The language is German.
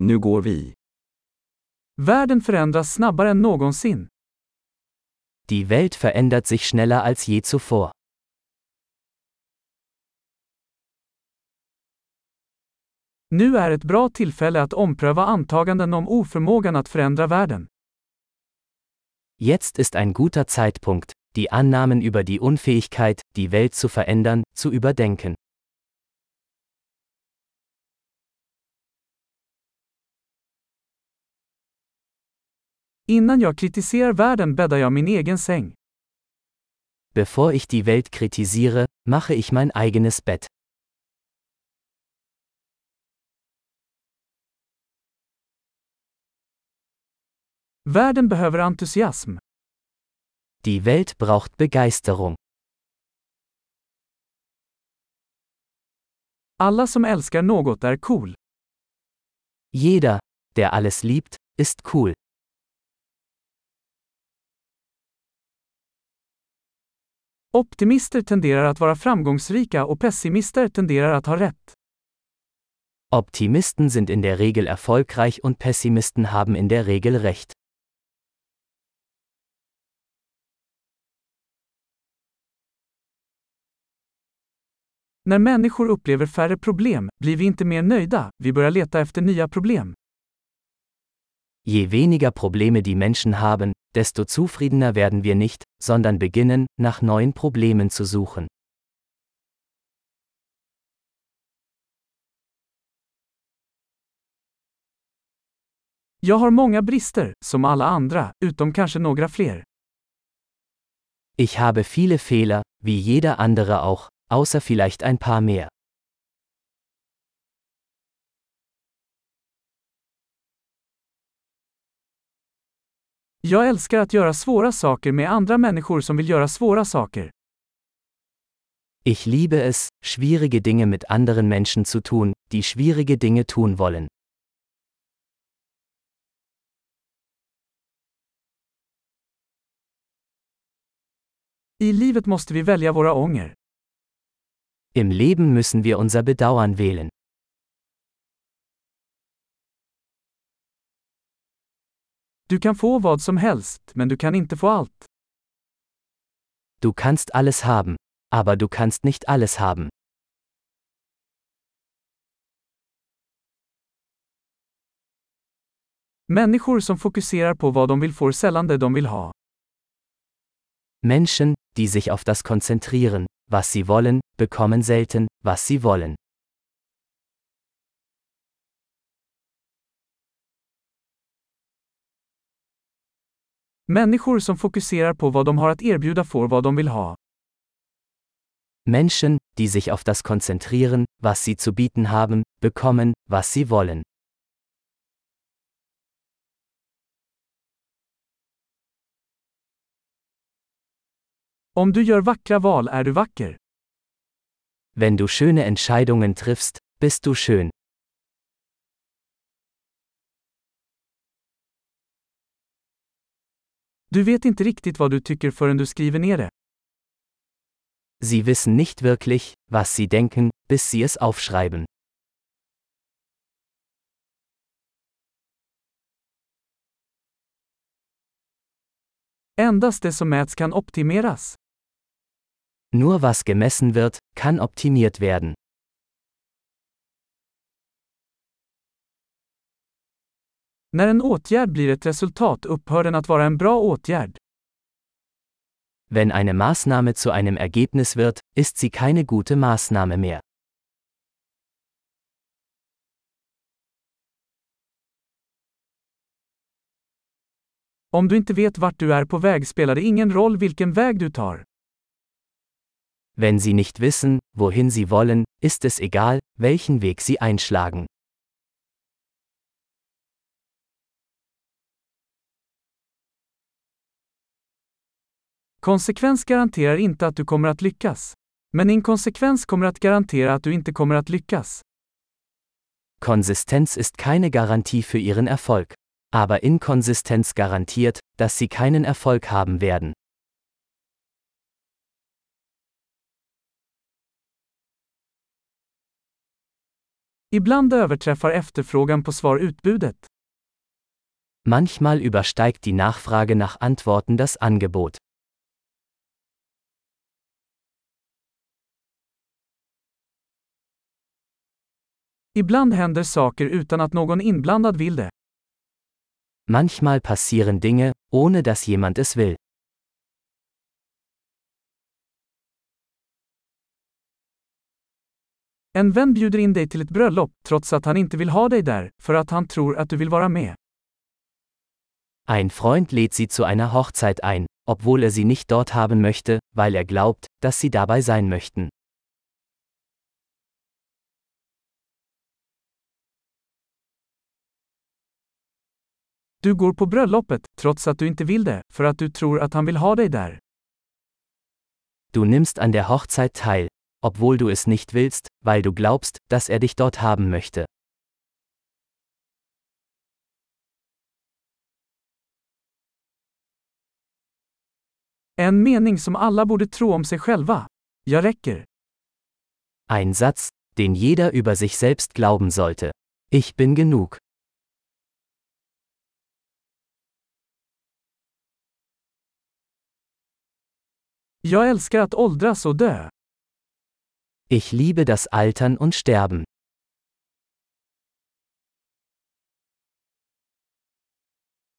Nu går vi. Världen förändras snabbare än någonsin. Die Welt verändert sich schneller als je zuvor. Nu är ett bra tillfälle att ompröva antaganden om oförmågan att förändra världen. Jetzt ist ein guter Zeitpunkt, die Annahmen über die Unfähigkeit, die Welt zu verändern, zu überdenken. Innan jag kritiserar världen bäddar jag min egen säng. Bevor ich die Welt kritisiere, mache ich mein eigenes Bett. Världen behöver entusiasm. Die Welt braucht Begeisterung. Alla som älskar något är cool. Jeder, der alles liebt, ist cool. Optimister tenderar att vara framgångsrika och pessimister tenderar att ha rätt. Optimisten sind in der Regel erfolgreich und Pessimisten haben in der Regel recht. När människor upplever färre problem blir vi inte mer nöjda, vi börjar leta efter nya problem. Je weniger Probleme die Menschen haben, desto zufriedener werden wir nicht, sondern beginnen, nach neuen Problemen zu suchen. Jag har många brister, som alla andra, utom kanske några fler. Ich habe viele Fehler, wie jeder andere auch, außer vielleicht ein paar mehr. Jag älskar att göra svåra saker med andra människor som vill göra svåra saker. Ich liebe es, schwierige Dinge mit anderen Menschen zu tun, die schwierige Dinge tun wollen. I livet måste vi välja våra ånger. Im Leben müssen wir unser Bedauern wählen. Du kan få vad som helst, men du kan inte få allt. Du kannst alles haben, aber du kannst nicht alles haben. Människor som fokuserar på vad de vill får sällan det de vill ha. Menschen, die sich auf das konzentrieren, was sie wollen, bekommen selten, was sie wollen. Människor som fokuserar på vad de har att erbjuda får vad de vill ha. Menschen, die sich auf das konzentrieren, was sie zu bieten haben, bekommen, was sie wollen. Om du gör vackra val är du vacker. Wenn du schöne Entscheidungen triffst, bist du schön. Du vet inte riktigt vad du tycker förrän du skriver ner det. Sie wissen nicht wirklich, was sie denken, bis sie es aufschreiben. Endast det som mäts kan optimeras. Nur was gemessen wird, kann optimiert werden. När en åtgärd blir ett resultat upphör den att vara en bra åtgärd. Wenn eine Maßnahme zu einem Ergebnis wird, ist sie keine gute Maßnahme mehr. Om du inte vet vart du är på väg spelar det ingen roll vilken väg du tar. Wenn sie nicht wissen, wohin sie wollen, ist es egal, welchen Weg sie einschlagen. Konsekvens garanterar inte att du kommer att lyckas. Men inkonsekvens kommer att garantera att du inte kommer att lyckas. Konsistenz ist keine Garantie für ihren Erfolg. Aber Inkonsistenz garantiert, dass sie keinen Erfolg haben werden. Ibland överträffar efterfrågan på svar utbudet. Manchmal übersteigt die Nachfrage nach Antworten das Angebot. Ibland händer saker utan att någon inblandad vill det. Manchmal passieren Dinge, ohne dass jemand es will. En vän bjuder in dig till ett bröllop, trots att han inte vill ha dig där, för att han tror att du vill vara med. Ein Freund lädt sie zu einer Hochzeit ein, obwohl er sie nicht dort haben möchte, weil er glaubt, dass sie dabei sein möchten. Du går på bröllopet, trots att du inte vill det, för att du tror att han vill ha dig där. Du nimmst an der Hochzeit teil, obwohl du es nicht willst, weil du glaubst, dass er dich dort haben möchte. En mening som alla borde tro om sig själva. Jag räcker. Ein Satz, den jeder über sich selbst glauben sollte. Ich bin genug. Jag älskar att åldras och dö. Ich liebe das Altern und Sterben.